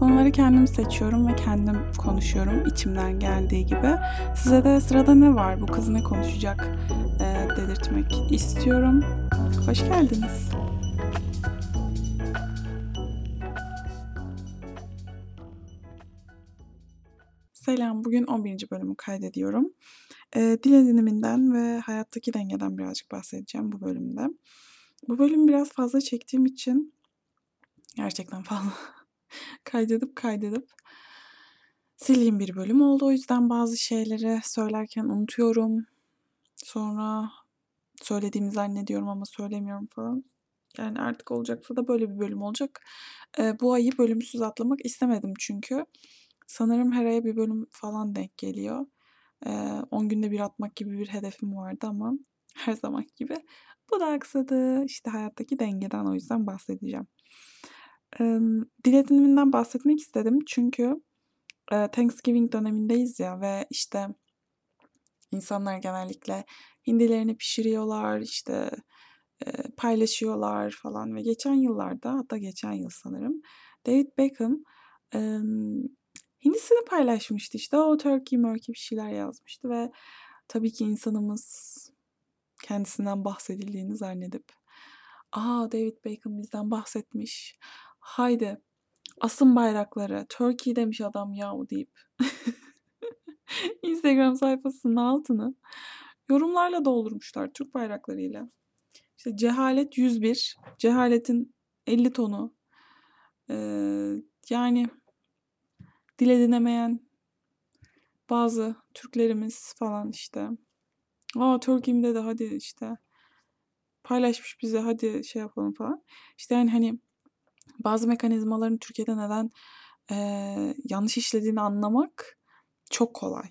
Konuları kendim seçiyorum ve kendim konuşuyorum içimden geldiği gibi. Size de sırada ne var, bu kız ne konuşacak e, dedirtmek istiyorum. Hoş geldiniz. Selam, bugün 11. bölümü kaydediyorum. E, dil ediniminden ve hayattaki dengeden birazcık bahsedeceğim bu bölümde. Bu bölüm biraz fazla çektiğim için gerçekten fazla kaydedip kaydedip sildiğim bir bölüm oldu. O yüzden bazı şeyleri söylerken unutuyorum. Sonra söylediğimi zannediyorum ama söylemiyorum falan. Yani artık olacaksa da böyle bir bölüm olacak. Ee, bu ayı bölümsüz atlamak istemedim çünkü. Sanırım her aya bir bölüm falan denk geliyor. Ee, 10 günde bir atmak gibi bir hedefim vardı ama her zaman gibi bu da aksadı. İşte hayattaki dengeden o yüzden bahsedeceğim. Ee, dil ediniminden bahsetmek istedim. Çünkü e, Thanksgiving dönemindeyiz ya ve işte insanlar genellikle hindilerini pişiriyorlar, işte e, paylaşıyorlar falan ve geçen yıllarda hatta geçen yıl sanırım David Beckham e, hindisini paylaşmıştı. İşte o turkey murkey bir şeyler yazmıştı ve tabii ki insanımız kendisinden bahsedildiğini zannedip aa David Beckham bizden bahsetmiş haydi asın bayrakları Turkey demiş adam yahu deyip Instagram sayfasının altını yorumlarla doldurmuşlar Türk bayraklarıyla. İşte cehalet 101, cehaletin 50 tonu. Ee, yani dil edinemeyen bazı Türklerimiz falan işte. Aa Türkiye'mde de hadi işte paylaşmış bize hadi şey yapalım falan. İşte yani hani bazı mekanizmaların Türkiye'de neden e, yanlış işlediğini anlamak çok kolay.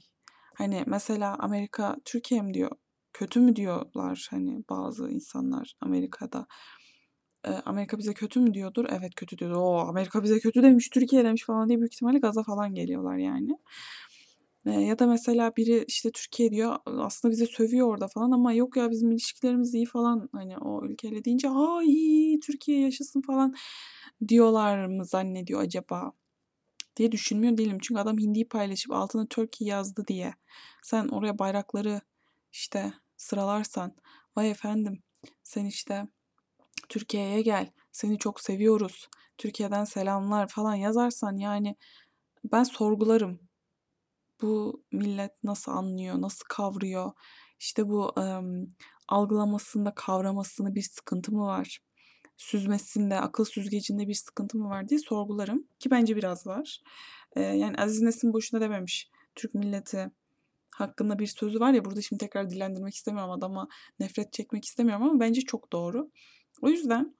Hani mesela Amerika Türkiye mi diyor, kötü mü diyorlar hani bazı insanlar Amerika'da. E, Amerika bize kötü mü diyordur? Evet kötü diyordur. O Amerika bize kötü demiş, Türkiye demiş falan diye büyük ihtimalle gaza falan geliyorlar yani. Ya da mesela biri işte Türkiye diyor aslında bize sövüyor orada falan ama yok ya bizim ilişkilerimiz iyi falan hani o ülkeyle deyince ay Türkiye yaşasın falan diyorlar mı zannediyor acaba diye düşünmüyor değilim. Çünkü adam hindiyi paylaşıp altına Turkey yazdı diye sen oraya bayrakları işte sıralarsan vay efendim sen işte Türkiye'ye gel seni çok seviyoruz Türkiye'den selamlar falan yazarsan yani ben sorgularım. Bu millet nasıl anlıyor, nasıl kavruyor? İşte bu ım, algılamasında, kavramasında bir sıkıntı mı var? süzmesinde, akıl süzgecinde bir sıkıntı mı var diye sorgularım. Ki bence biraz var. Ee, yani Aziz Nesin boşuna dememiş. Türk milleti hakkında bir sözü var ya burada şimdi tekrar dilendirmek istemiyorum adama nefret çekmek istemiyorum ama bence çok doğru. O yüzden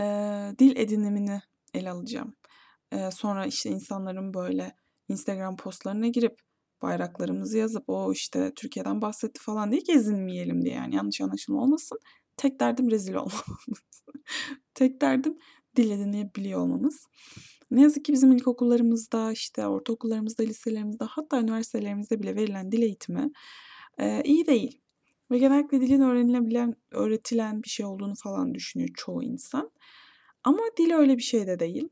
e, dil edinimini ele alacağım. E, sonra işte insanların böyle Instagram postlarına girip bayraklarımızı yazıp o işte Türkiye'den bahsetti falan diye gezinmeyelim diye yani yanlış anlaşılma olmasın. Tek derdim rezil olmamız. Tek derdim dil edinebiliyor olmamız. Ne yazık ki bizim ilkokullarımızda, işte ortaokullarımızda, liselerimizde hatta üniversitelerimizde bile verilen dil eğitimi e, iyi değil. Ve genellikle dilin öğrenilebilen, öğretilen bir şey olduğunu falan düşünüyor çoğu insan. Ama dil öyle bir şey de değil.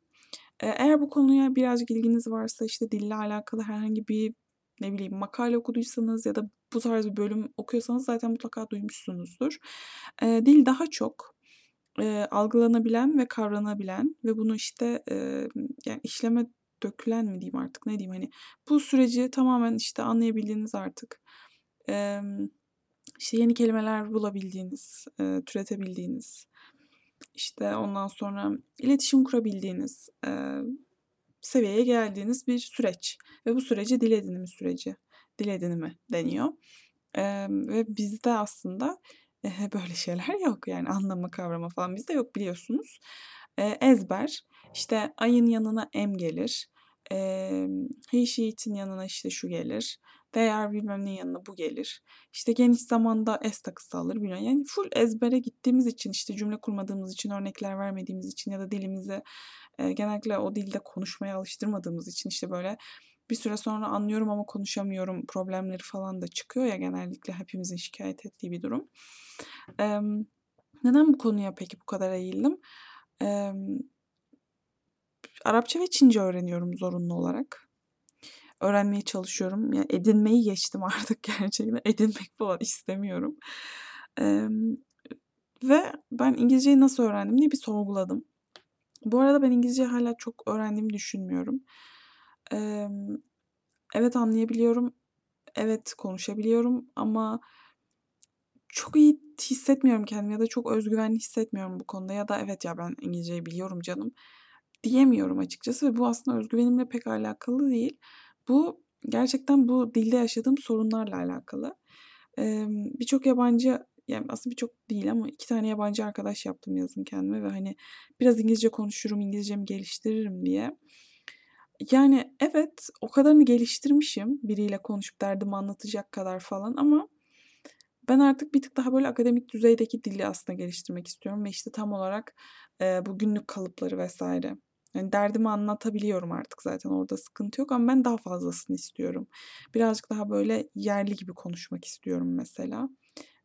E, eğer bu konuya birazcık ilginiz varsa işte dille alakalı herhangi bir ne bileyim makale okuduysanız ya da bu tarz bir bölüm okuyorsanız zaten mutlaka duymuşsunuzdur. E, dil daha çok e, algılanabilen ve kavranabilen ve bunu işte e, yani işleme dökülen mi diyeyim artık ne diyeyim hani bu süreci tamamen işte anlayabildiğiniz artık e, işte yeni kelimeler bulabildiğiniz, e, türetebildiğiniz işte ondan sonra iletişim kurabildiğiniz e, seviyeye geldiğiniz bir süreç ve bu sürece dil edinimi süreci, dil edinimi deniyor. E, ve bizde aslında e, böyle şeyler yok yani anlama kavrama falan bizde yok biliyorsunuz. E, ezber işte ayın yanına em gelir. E, he sheet'in yanına işte şu gelir. Değer bilmem ne yanına bu gelir. İşte geniş zamanda es takısı alır bilmem. Yani full ezbere gittiğimiz için işte cümle kurmadığımız için örnekler vermediğimiz için ya da dilimizi e, genellikle o dilde konuşmaya alıştırmadığımız için işte böyle bir süre sonra anlıyorum ama konuşamıyorum problemleri falan da çıkıyor ya genellikle hepimizin şikayet ettiği bir durum. E, neden bu konuya peki bu kadar eğildim? E, Arapça ve Çince öğreniyorum zorunlu olarak. Öğrenmeye çalışıyorum. Yani edinmeyi geçtim artık gerçekten. Edinmek falan istemiyorum. Ee, ve ben İngilizceyi nasıl öğrendim diye bir sorguladım. Bu arada ben İngilizce hala çok öğrendiğimi düşünmüyorum. Ee, evet anlayabiliyorum. Evet konuşabiliyorum ama çok iyi hissetmiyorum kendimi ya da çok özgüvenli hissetmiyorum bu konuda ya da evet ya ben İngilizceyi biliyorum canım diyemiyorum açıkçası ve bu aslında özgüvenimle pek alakalı değil. Bu gerçekten bu dilde yaşadığım sorunlarla alakalı. Ee, birçok yabancı yani aslında birçok değil ama iki tane yabancı arkadaş yaptım yazın kendime ve hani biraz İngilizce konuşurum, İngilizcemi geliştiririm diye. Yani evet o kadarını geliştirmişim biriyle konuşup derdimi anlatacak kadar falan ama ben artık bir tık daha böyle akademik düzeydeki dili aslında geliştirmek istiyorum ve işte tam olarak e, bu günlük kalıpları vesaire. Yani derdimi anlatabiliyorum artık zaten orada sıkıntı yok ama ben daha fazlasını istiyorum. Birazcık daha böyle yerli gibi konuşmak istiyorum mesela.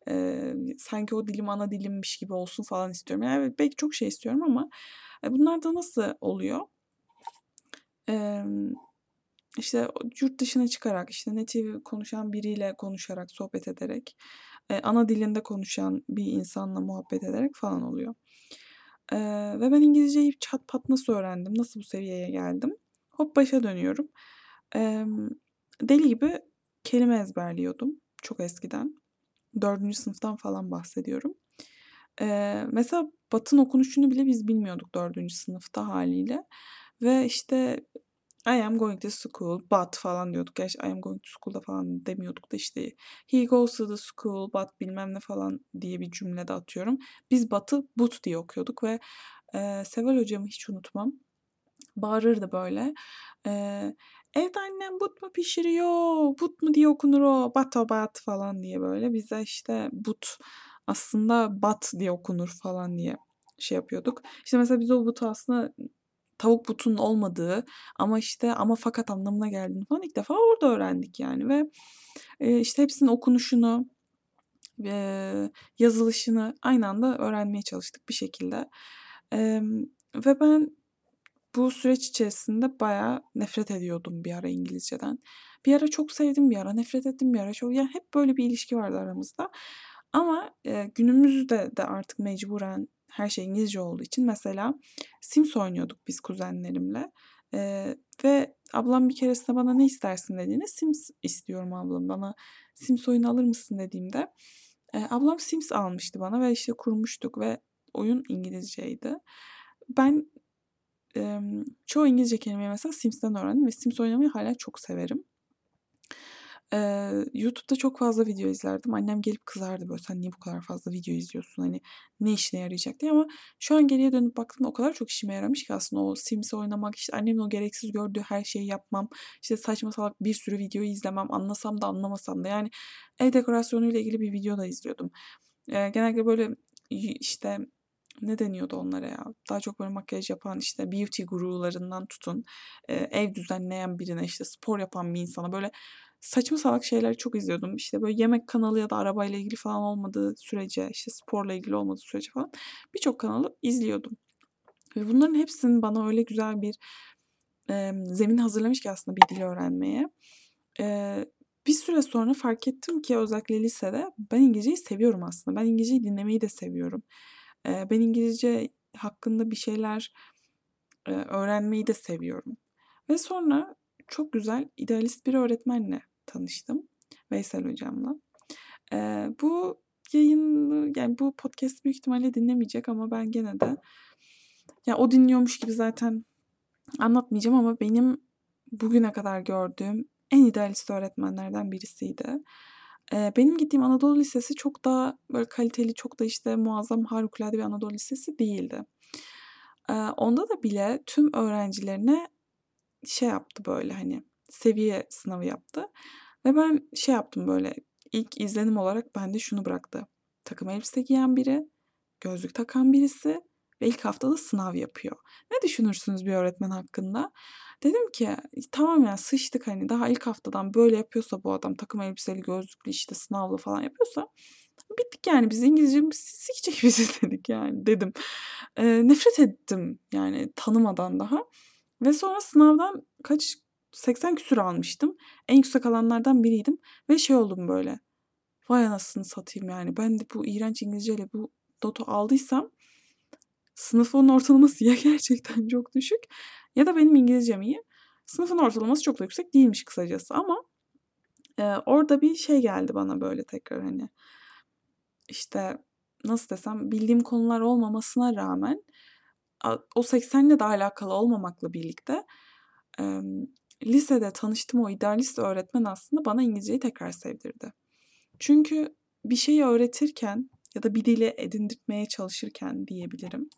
Ee, sanki o dilim ana dilimmiş gibi olsun falan istiyorum. Yani belki çok şey istiyorum ama bunlar da nasıl oluyor? Ee, işte yurt dışına çıkarak, işte native konuşan biriyle konuşarak, sohbet ederek, e, ana dilinde konuşan bir insanla muhabbet ederek falan oluyor. E, ve ben İngilizceyi çat pat nasıl öğrendim, nasıl bu seviyeye geldim? Hop başa dönüyorum. E, deli gibi kelime ezberliyordum çok eskiden. Dördüncü sınıftan falan bahsediyorum. E, mesela Batın okunuşunu bile biz bilmiyorduk dördüncü sınıfta haliyle. Ve işte I am going to school but falan diyorduk. Gerçi I am going to school'da falan demiyorduk da işte he goes to the school but bilmem ne falan diye bir cümlede atıyorum. Biz batı but diye okuyorduk ve e, Seval hocamı hiç unutmam. Bağırırdı böyle. E, evde annem but mu pişiriyor, but mu diye okunur o, bat o bat falan diye böyle. Bize işte but aslında bat diye okunur falan diye şey yapıyorduk. İşte mesela biz o butu aslında tavuk butunun olmadığı ama işte ama fakat anlamına geldiğini falan ilk defa orada öğrendik yani ve e, işte hepsinin okunuşunu e, yazılışını aynı anda öğrenmeye çalıştık bir şekilde. E, ve ben bu süreç içerisinde bayağı nefret ediyordum bir ara İngilizceden. Bir ara çok sevdim, bir ara nefret ettim, bir ara çok yani hep böyle bir ilişki vardı aramızda. Ama e, günümüzde de artık mecburen her şey İngilizce olduğu için mesela Sims oynuyorduk biz kuzenlerimle. Ee, ve ablam bir keresinde bana ne istersin dediğinde Sims istiyorum ablam bana Sims oyunu alır mısın dediğimde e, ablam Sims almıştı bana ve işte kurmuştuk ve oyun İngilizceydi. Ben e, çoğu İngilizce kelimeyi mesela Sims'ten öğrendim ve Sims oynamayı hala çok severim. Eee, YouTube'da çok fazla video izlerdim. Annem gelip kızardı böyle sen niye bu kadar fazla video izliyorsun hani ne işine yarayacak diye ama şu an geriye dönüp baktığımda o kadar çok işime yaramış ki aslında o Sims oynamak işte annemin o gereksiz gördüğü her şeyi yapmam işte saçma salak bir sürü videoyu izlemem anlasam da anlamasam da yani ev dekorasyonu ile ilgili bir video da izliyordum. Eee, genellikle böyle işte ne deniyordu onlara ya? Daha çok böyle makyaj yapan işte beauty gurularından tutun ev düzenleyen birine işte spor yapan bir insana böyle saçma salak şeyleri çok izliyordum. İşte böyle yemek kanalı ya da arabayla ilgili falan olmadığı sürece, işte sporla ilgili olmadığı sürece falan birçok kanalı izliyordum. Ve bunların hepsinin bana öyle güzel bir e, zemin hazırlamış ki aslında bir dil öğrenmeye. E, bir süre sonra fark ettim ki özellikle lisede ben İngilizceyi seviyorum aslında. Ben İngilizceyi dinlemeyi de seviyorum. E, ben İngilizce hakkında bir şeyler e, öğrenmeyi de seviyorum. Ve sonra çok güzel idealist bir öğretmenle tanıştım. Veysel hocamla. Ee, bu yayın yani bu podcast büyük ihtimalle dinlemeyecek ama ben gene de ya o dinliyormuş gibi zaten anlatmayacağım ama benim bugüne kadar gördüğüm en idealist öğretmenlerden birisiydi. Ee, benim gittiğim Anadolu Lisesi çok daha böyle kaliteli, çok da işte muazzam harikulade bir Anadolu Lisesi değildi. Ee, onda da bile tüm öğrencilerine şey yaptı böyle hani seviye sınavı yaptı. Ve ben şey yaptım böyle ilk izlenim olarak bende şunu bıraktı. Takım elbise giyen biri, gözlük takan birisi ve ilk haftada sınav yapıyor. Ne düşünürsünüz bir öğretmen hakkında? Dedim ki tamam yani sıçtık hani daha ilk haftadan böyle yapıyorsa bu adam takım elbiseli gözlüklü işte sınavlı falan yapıyorsa bittik yani biz İngilizce sikecek bizi dedik yani dedim. E, nefret ettim yani tanımadan daha. Ve sonra sınavdan kaç 80 küsur almıştım. En yüksek alanlardan biriydim ve şey oldum böyle. Vay anasını satayım yani. Ben de bu iğrenç İngilizceyle bu notu aldıysam sınıfın ortalaması ya gerçekten çok düşük ya da benim İngilizcem iyi. Sınıfın ortalaması çok da yüksek değilmiş kısacası ama e, orada bir şey geldi bana böyle tekrar hani işte nasıl desem bildiğim konular olmamasına rağmen o 80'le de alakalı olmamakla birlikte e, lisede tanıştığım o idealist öğretmen aslında bana İngilizceyi tekrar sevdirdi. Çünkü bir şeyi öğretirken ya da bir dili edindirmeye çalışırken diyebilirim.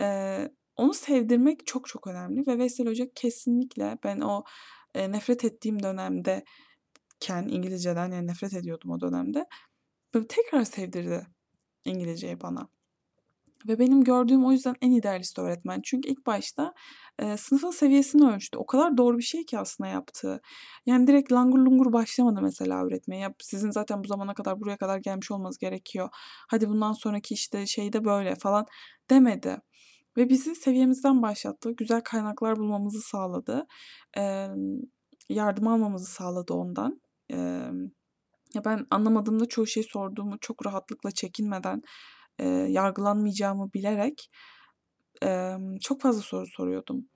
E, onu sevdirmek çok çok önemli ve Veysel Hoca kesinlikle ben o e, nefret ettiğim dönemde ken İngilizceden yani nefret ediyordum o dönemde. Böyle tekrar sevdirdi İngilizceyi bana. Ve benim gördüğüm o yüzden en idealist öğretmen. Çünkü ilk başta e, sınıfın seviyesini ölçtü. O kadar doğru bir şey ki aslında yaptığı. Yani direkt langur lungur başlamadı mesela öğretmeye. Ya sizin zaten bu zamana kadar buraya kadar gelmiş olmanız gerekiyor. Hadi bundan sonraki işte şeyde böyle falan demedi. Ve bizi seviyemizden başlattı. Güzel kaynaklar bulmamızı sağladı. E, yardım almamızı sağladı ondan. E, ya ben anlamadığımda çoğu şey sorduğumu çok rahatlıkla çekinmeden e, yargılanmayacağımı bilerek e, çok fazla soru soruyordum.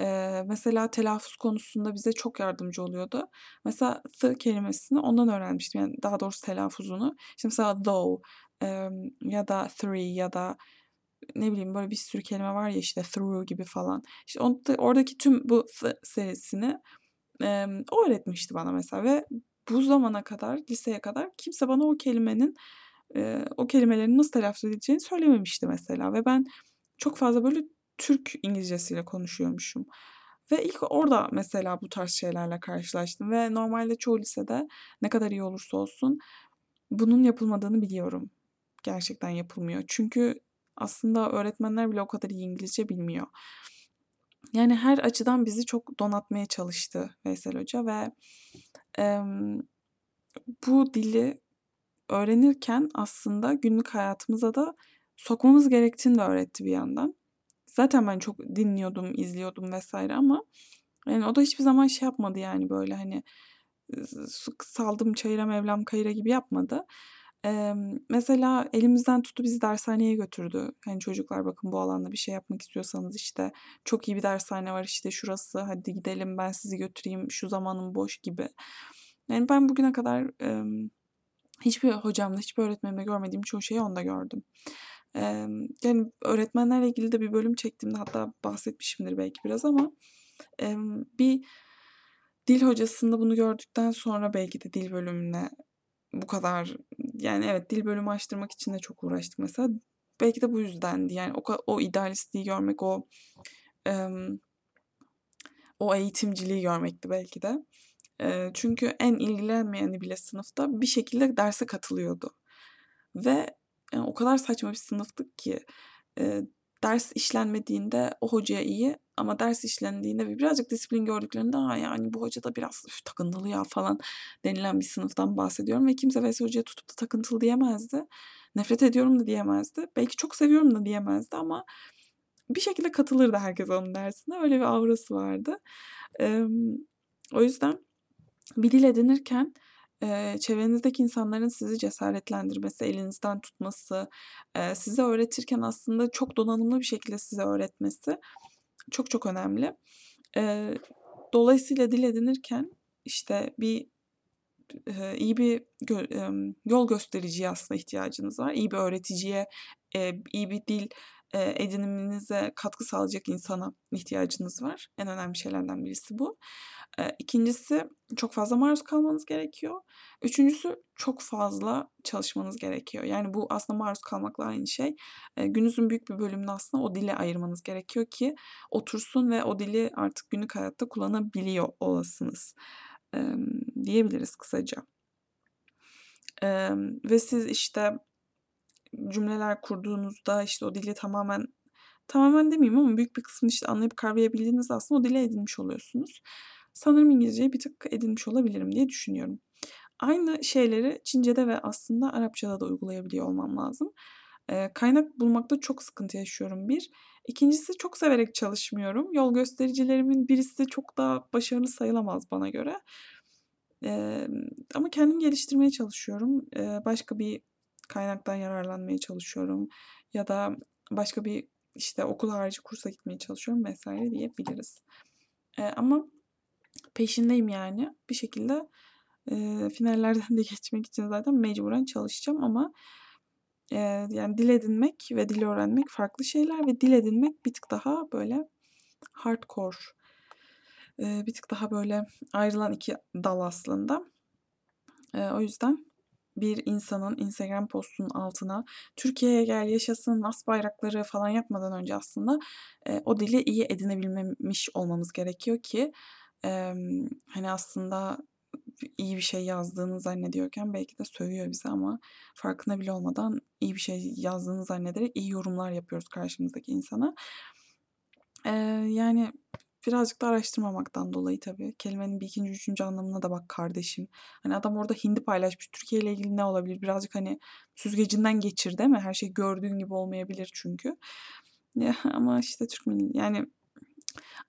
E, mesela telaffuz konusunda bize çok yardımcı oluyordu. Mesela the kelimesini ondan öğrenmiştim. Yani daha doğrusu telaffuzunu. İşte mesela though e, ya da three ya da ne bileyim böyle bir sürü kelime var ya işte through gibi falan. İşte on, oradaki tüm bu serisini e, o öğretmişti bana mesela ve bu zamana kadar liseye kadar kimse bana o kelimenin e, o kelimelerin nasıl telaffuz edileceğini söylememişti mesela ve ben çok fazla böyle Türk İngilizcesiyle konuşuyormuşum. Ve ilk orada mesela bu tarz şeylerle karşılaştım ve normalde çoğu lisede ne kadar iyi olursa olsun bunun yapılmadığını biliyorum. Gerçekten yapılmıyor. Çünkü aslında öğretmenler bile o kadar iyi İngilizce bilmiyor. Yani her açıdan bizi çok donatmaya çalıştı Veysel Hoca ve e, bu dili öğrenirken aslında günlük hayatımıza da sokmamız gerektiğini de öğretti bir yandan. Zaten ben çok dinliyordum, izliyordum vesaire ama yani o da hiçbir zaman şey yapmadı yani böyle hani saldım çayıra mevlam kayıra gibi yapmadı. Ee, mesela elimizden tuttu bizi dershaneye götürdü. Hani çocuklar bakın bu alanda bir şey yapmak istiyorsanız işte çok iyi bir dershane var işte şurası hadi gidelim ben sizi götüreyim şu zamanım boş gibi. Yani ben bugüne kadar e, hiçbir hocamda hiçbir öğretmenimde görmediğim çoğu şeyi onda gördüm. E, yani öğretmenlerle ilgili de bir bölüm çektiğimde hatta bahsetmişimdir belki biraz ama bir dil hocasında bunu gördükten sonra belki de dil bölümüne bu kadar yani evet dil bölümü açtırmak için de çok uğraştık mesela. Belki de bu yüzdendi. Yani o, o idealistliği görmek, o o eğitimciliği görmekti belki de. Çünkü en ilgilenmeyeni bile sınıfta bir şekilde derse katılıyordu. Ve o kadar saçma bir sınıftık ki ders işlenmediğinde o hocaya iyi ama ders işlendiğinde birazcık disiplin gördüklerinde ha yani bu hoca da biraz üf, takıntılı ya falan denilen bir sınıftan bahsediyorum ve kimse Veysel Hoca'ya tutup da takıntılı diyemezdi. Nefret ediyorum da diyemezdi. Belki çok seviyorum da diyemezdi ama bir şekilde katılırdı herkes onun dersine. Öyle bir aurası vardı. Ee, o yüzden bir dil edinirken e, çevrenizdeki insanların sizi cesaretlendirmesi, elinizden tutması, e, size öğretirken aslında çok donanımlı bir şekilde size öğretmesi çok çok önemli. E, dolayısıyla dil edinirken işte bir iyi bir yol göstericiye aslında ihtiyacınız var. İyi bir öğreticiye, iyi bir dil e, ediniminize katkı sağlayacak insana ihtiyacınız var. En önemli şeylerden birisi bu. E, ikincisi çok fazla maruz kalmanız gerekiyor. Üçüncüsü çok fazla çalışmanız gerekiyor. Yani bu aslında maruz kalmakla aynı şey. E, gününüzün büyük bir bölümünü aslında o dile ayırmanız gerekiyor ki otursun ve o dili artık günlük hayatta kullanabiliyor olasınız. Diyebiliriz kısaca. Ve siz işte cümleler kurduğunuzda işte o dili tamamen tamamen demeyeyim ama büyük bir kısmını işte anlayıp kavrayabildiğiniz aslında o dile edinmiş oluyorsunuz. Sanırım İngilizceyi bir tık edinmiş olabilirim diye düşünüyorum. Aynı şeyleri Çince'de ve aslında Arapça'da da uygulayabiliyor olmam lazım. Eee, kaynak bulmakta çok sıkıntı yaşıyorum bir. İkincisi çok severek çalışmıyorum. Yol göstericilerimin birisi çok da başarılı sayılamaz bana göre. Emm, ama kendimi geliştirmeye çalışıyorum. Eee, başka bir kaynaktan yararlanmaya çalışıyorum ya da başka bir, işte, okul harici kursa gitmeye çalışıyorum vs. diyebiliriz. Eee, ama peşindeyim yani. Bir şekilde, eee, finallerden de geçmek için zaten mecburen çalışacağım ama, eee, yani dil edinmek ve dil öğrenmek farklı şeyler ve dil edinmek bir tık daha böyle hardcore, eee, bir tık daha böyle ayrılan 2 dal aslında. Eee, o yüzden bir insanın Instagram postunun altına "Türkiye'ye gel, yaşasın, as bayrakları." falan yapmadan önce aslında, eee, o dili iyi edinebilmemiş olmamız gerekiyor ki, emm, hani, aslında iyi bir şey yazdığını zannediyorken belki de sövüyor bizi ama farkında bile olmadan iyi bir şey yazdığını zannederek iyi yorumlar yapıyoruz karşımızdaki insana. Eee, yani birazcık da araştırmamaktan dolayı tabii. Kelimenin bir 2'nci 3'üncü anlamına da bak kardeşim. Hani, adam orada hindi paylaşmış. Türkiye ile ilgili ne olabilir? Birazcık, hani, süzgecinden geçir değil mi? Her şey gördüğün gibi olmayabilir çünkü. Ya, ama işte Türk milli yani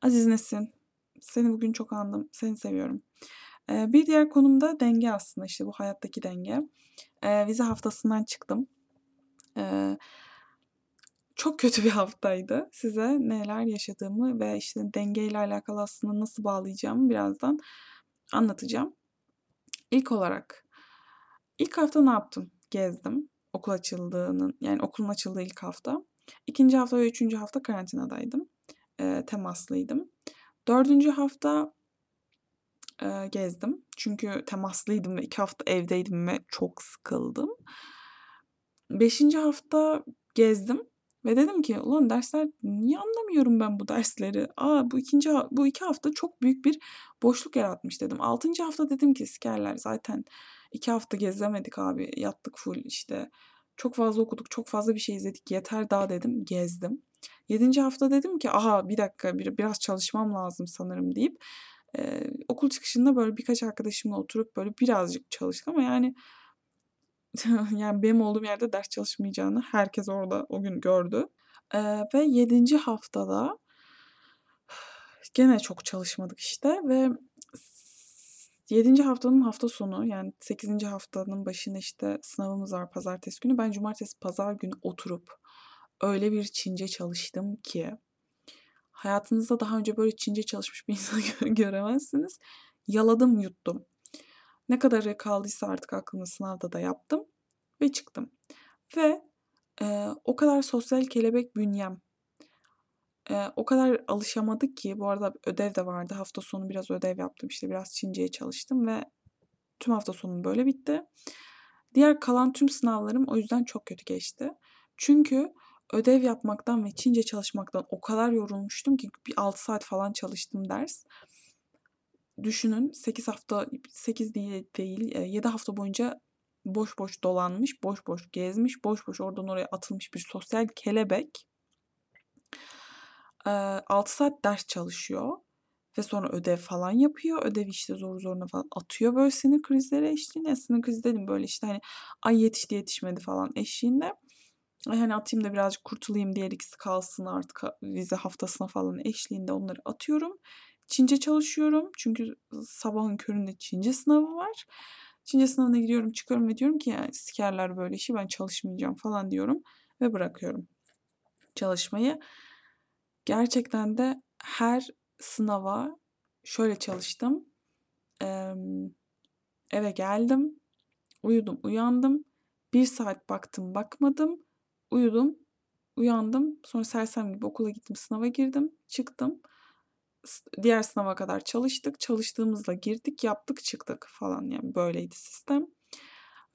Aziz Nesin, seni bugün çok andım, seni seviyorum. Eee, bir diğer konum da denge aslında, işte, bu hayattaki denge. Eee, vize haftasından çıktım. Eee, çok kötü bir haftaydı. Size neler yaşadığımı ve, işte, dengeyle alakalı aslında nasıl bağlayacağımı birazdan anlatacağım. İlk olarak, ilk hafta ne yaptım? Gezdim. Okul açıldığının, yani okulun açıldığı ilk hafta. 2. hafta ve 3. hafta karantinadaydım. Eee, temaslıydım. 4. hafta, eee, gezdim. Çünkü temaslıydım ve 2 hafta evdeydim ve çok sıkıldım. 5. hafta gezdim ve dedim ki ulan dersler niye anlamıyorum ben bu dersleri? A, bu 2. ha bu 2 hafta çok büyük bir boşluk yaratmış dedim. 6. hafta dedim ki sikerler zaten 2 hafta gezemedik abi. Yattık full işte. Çok fazla okuduk, çok fazla bir şey izledik. Yeter daha dedim. Gezdim. 7. hafta dedim ki aha bir dakika bir, biraz çalışmam lazım sanırım deyip eee, okul çıkışında böyle birkaç arkadaşımla oturup böyle birazcık çalıştık ama yani yani benim olduğum yerde ders çalışmayacağını herkes orada o gün gördü. Eee, ve 7. haftada gene çok çalışmadık işte ve s 7. haftanın hafta sonu yani 8. haftanın başında işte sınavımız var pazartesi günü. Ben cumartesi, pazar günü oturup öyle bir Çince çalıştım ki hayatınızda daha önce böyle Çince çalışmış bir insanı göremezsiniz. Yaladım, yuttum. Ne kadarı kaldıysa artık aklımda sınavda da yaptım ve çıktım. Ve, eee, o kadar sosyal kelebek bünyem, eee, o kadar alışamadı ki bu arada ödev de vardı. Hafta sonu biraz ödev yaptım, işte, biraz Çinceye çalıştım ve tüm hafta sonum böyle bitti. Diğer kalan tüm sınavlarım o yüzden çok kötü geçti. Çünkü ödev yapmaktan ve Çince çalışmaktan o kadar yorulmuştum ki bir 6 saat falan çalıştım ders. Düşünün 8 hafta, 8 değil, değil, eee, 7 hafta boyunca boş boş dolanmış, boş boş gezmiş, boş boş oradan oraya atılmış bir sosyal kelebek. Eee, 6 saat ders çalışıyor ve sonra ödev falan yapıyor. Ödevi, işte, zoru zoruna falan atıyor böyle sinir krizleri eşliğinde. Sinir krizi dedim böyle, işte, hani, ay yetişti yetişmedi falan eşliğinde. Hani, atayım da birazcık kurtulayım, diğer ikisi kalsın artık vize haftasına falan eşliğinde onları atıyorum. Çince çalışıyorum çünkü sabahın köründe Çince sınavı var. Çince sınavına giriyorum, çıkıyorum ve diyorum ki yani sikerler böyle işi ben çalışmayacağım falan diyorum ve bırakıyorum çalışmayı. Gerçekten de her sınava şöyle çalıştım. Emm, eve geldim, uyudum, uyandım. 1 saat baktım, bakmadım, uyudum, uyandım. Sonra sersem gibi okula gittim, sınava girdim, çıktım. Diğer sınava kadar çalıştık. Çalıştığımızla girdik, yaptık, çıktık falan yani böyleydi sistem.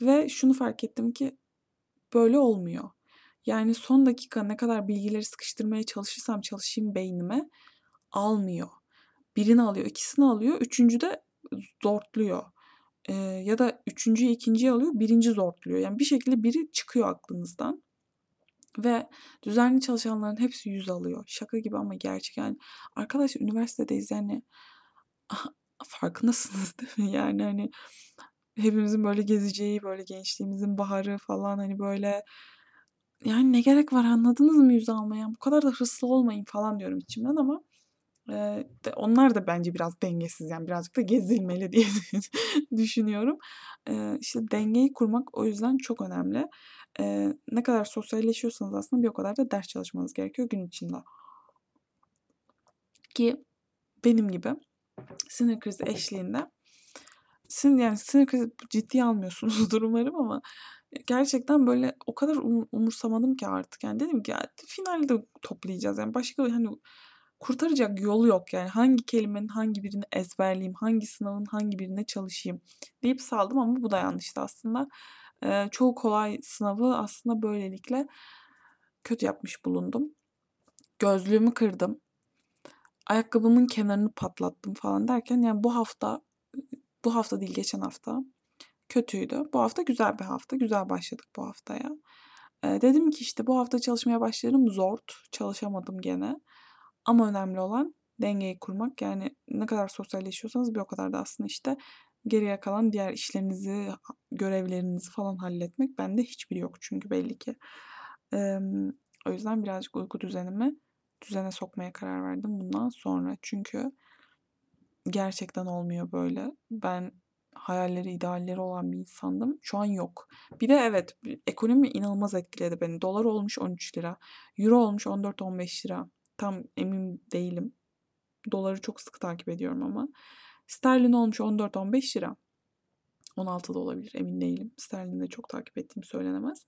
Ve şunu fark ettim ki böyle olmuyor. Yani son dakika ne kadar bilgileri sıkıştırmaya çalışırsam çalışayım beynime almıyor. Birini alıyor, ikisini alıyor, üçüncüde zortluyor. Eee, ya da üçüncüyü ikinciyi alıyor, birinci zortluyor. Yani bir şekilde biri çıkıyor aklınızdan. Ve düzenli çalışanların hepsi 100 alıyor. Şaka gibi ama gerçek yani. Arkadaşlar üniversitedeyiz yani farkındasınız değil mi? Yani, hani, hepimizin böyle gezeceği, böyle gençliğimizin baharı falan, hani, böyle yani ne gerek var anladınız mı yüz almaya? Bu kadar da hırslı olmayın falan diyorum içimden ama e, de, onlar da bence biraz dengesiz yani birazcık da gezilmeli diye düşünüyorum. E, işte dengeyi kurmak o yüzden çok önemli. E, ne kadar sosyalleşiyorsanız aslında bir o kadar da ders çalışmanız gerekiyor gün içinde. Ki benim gibi sinir krizi eşliğinde sin yani sinir krizi ciddiye almıyorsunuzdur umarım ama gerçekten böyle o kadar um, umursamadım ki artık. Yani dedim ki ya finalde toplayacağız. Yani başka hani kurtaracak yolu yok yani hangi kelimenin hangi birini ezberleyeyim, hangi sınavın hangi birine çalışayım deyip saldım ama bu da yanlıştı aslında. Ee, çoğu kolay sınavı aslında böylelikle kötü yapmış bulundum. Gözlüğümü kırdım. Ayakkabımın kenarını patlattım falan derken yani bu hafta bu hafta değil geçen hafta kötüydü. Bu hafta güzel bir hafta. Güzel başladık bu haftaya. Ee, dedim ki işte bu hafta çalışmaya başlarım zor. Çalışamadım gene. Ama önemli olan dengeyi kurmak. Yani ne kadar sosyalleşiyorsanız bir o kadar da aslında işte geriye kalan diğer işlerinizi, görevlerinizi falan halletmek. Bende hiçbiri yok çünkü belli ki. Ee, o yüzden birazcık uyku düzenimi düzene sokmaya karar verdim bundan sonra. Çünkü gerçekten olmuyor böyle. Ben hayalleri, idealleri olan bir insandım. Şu an yok. Bir de evet ekonomi inanılmaz etkiledi beni. Dolar olmuş 13 lira. Euro olmuş 14-15 lira. Tam emin değilim. Doları çok sık takip ediyorum ama. Sterlin olmuş 14-15 lira. 16 da olabilir emin değilim. Sterlin'i de çok takip ettiğim söylenemez.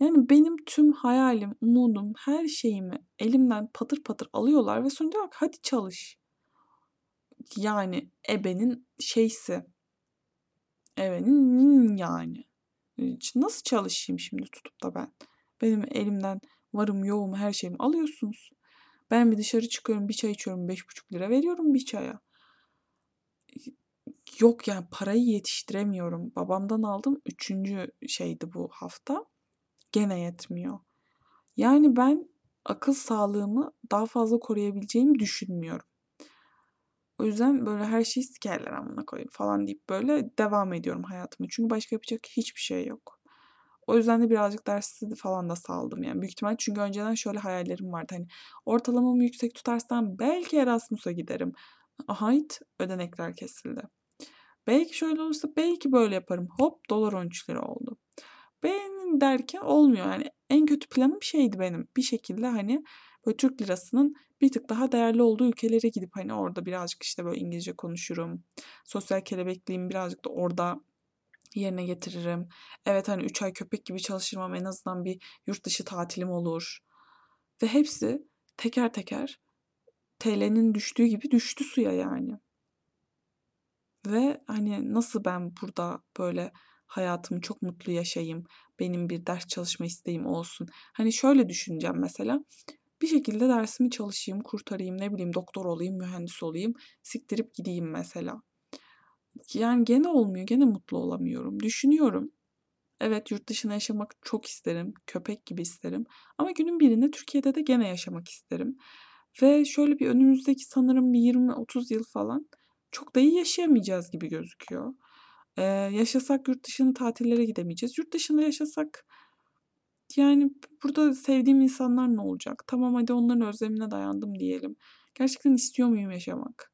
Yani benim tüm hayalim, umudum, her şeyimi elimden patır patır alıyorlar ve sonra diyorlar ki hadi çalış. Yani ebenin şeysi. Ebenin yani. Nasıl çalışayım şimdi tutup da ben? Benim elimden varım yoğum her şeyimi alıyorsunuz. Ben bir dışarı çıkıyorum bir çay içiyorum beş buçuk lira veriyorum bir çaya. Yok yani parayı yetiştiremiyorum. Babamdan aldım üçüncü şeydi bu hafta. Gene yetmiyor. Yani ben akıl sağlığımı daha fazla koruyabileceğimi düşünmüyorum. O yüzden böyle her şeyi sikerler amına koyayım falan deyip böyle devam ediyorum hayatıma. Çünkü başka yapacak hiçbir şey yok. O yüzden de birazcık dersi falan da saldım yani. Büyük ihtimal çünkü önceden şöyle hayallerim vardı. Hani ortalamamı yüksek tutarsam belki Erasmus'a giderim. Ahayt ödenekler kesildi. Belki şöyle olursa belki böyle yaparım. Hop dolar 13 lira oldu. Ben derken olmuyor yani. En kötü planım şeydi benim. Bir şekilde hani böyle Türk lirasının bir tık daha değerli olduğu ülkelere gidip hani orada birazcık işte böyle İngilizce konuşurum. Sosyal kelebekliğimi birazcık da orada yerine getiririm. Evet hani 3 ay köpek gibi çalışırım ama en azından bir yurt dışı tatilim olur. Ve hepsi teker teker TL'nin düştüğü gibi düştü suya yani. Ve hani nasıl ben burada böyle hayatımı çok mutlu yaşayayım, benim bir ders çalışma isteğim olsun. Hani şöyle düşüneceğim mesela. Bir şekilde dersimi çalışayım, kurtarayım, ne bileyim doktor olayım, mühendis olayım, siktirip gideyim mesela. Yani gene olmuyor, gene mutlu olamıyorum. Düşünüyorum. Evet yurt dışına yaşamak çok isterim, köpek gibi isterim. Ama günün birinde Türkiye'de de gene yaşamak isterim. Ve şöyle bir önümüzdeki sanırım bir 20-30 yıl falan çok da iyi yaşayamayacağız gibi gözüküyor. Ee, yaşasak yurt dışına tatillere gidemeyeceğiz. Yurt dışında yaşasak yani burada sevdiğim insanlar ne olacak? Tamam hadi onların özlemine dayandım diyelim. Gerçekten istiyor muyum yaşamak?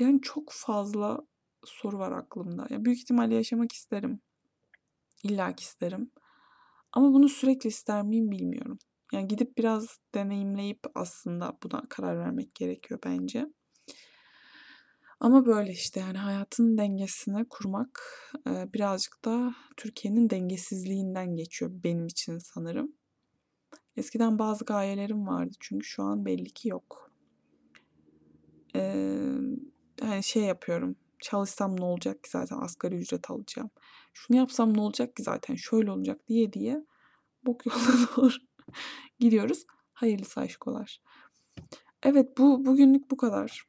Yani çok fazla soru var aklımda. Ya büyük ihtimalle yaşamak isterim. İlla isterim. Ama bunu sürekli ister miyim bilmiyorum. Yani gidip biraz deneyimleyip aslında buna karar vermek gerekiyor bence. Ama böyle işte yani hayatın dengesini kurmak birazcık da Türkiye'nin dengesizliğinden geçiyor benim için sanırım. Eskiden bazı gayelerim vardı çünkü şu an belli ki yok. Ee, hani şey yapıyorum. Çalışsam ne olacak ki zaten asgari ücret alacağım. Şunu yapsam ne olacak ki zaten şöyle olacak diye diye bok yoluna doğru gidiyoruz. Hayırlısı aşkolar. Evet bu bugünlük bu kadar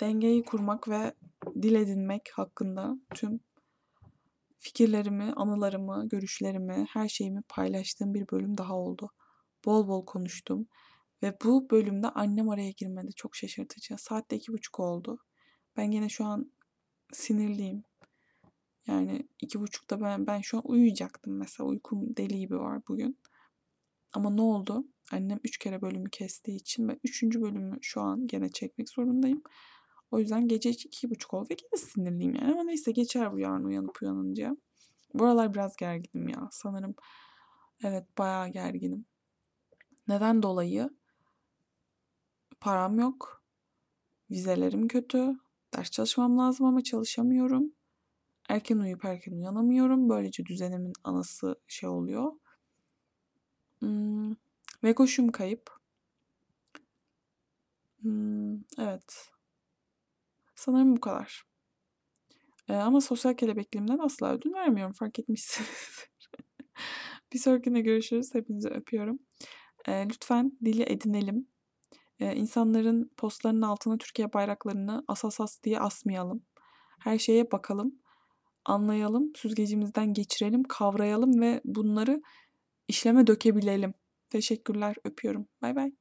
dengeyi kurmak ve dil edinmek hakkında tüm fikirlerimi, anılarımı, görüşlerimi, her şeyimi paylaştığım bir bölüm daha oldu. Bol bol konuştum ve bu bölümde annem araya girmedi. Çok şaşırtıcı. Saatte iki buçuk oldu. Ben yine şu an sinirliyim. Yani 2.30'da ben ben şu an uyuyacaktım mesela. Uykum deli gibi var bugün. Ama ne oldu? Annem 3 kere bölümü kestiği için ve 3. bölümü şu an gene çekmek zorundayım. O yüzden gece 2.30 oldu ve gene sinirliyim yani. Ama neyse geçer bu yarın uyanıp uyanınca. Bu aralar biraz gerginim ya. Sanırım evet bayağı gerginim. Neden dolayı? Param yok. Vizelerim kötü. Ders çalışmam lazım ama çalışamıyorum. Erken uyuyup erken uyanamıyorum. Böylece düzenimin anası şey oluyor. Hmm, ve koşum kayıp. Hmm, evet. Sanırım bu kadar. Ee, ama sosyal kelebekliğimden asla ödün vermiyorum. Fark etmişsinizdir. bir sonrakine görüşürüz. Hepinizi öpüyorum. Ee, lütfen dili edinelim. Ee, insanların postlarının altına Türkiye bayraklarını asasas diye asmayalım. Her şeye bakalım. Anlayalım. Süzgecimizden geçirelim. Kavrayalım ve bunları işleme dökebilelim. Teşekkürler. Öpüyorum. Bay bay.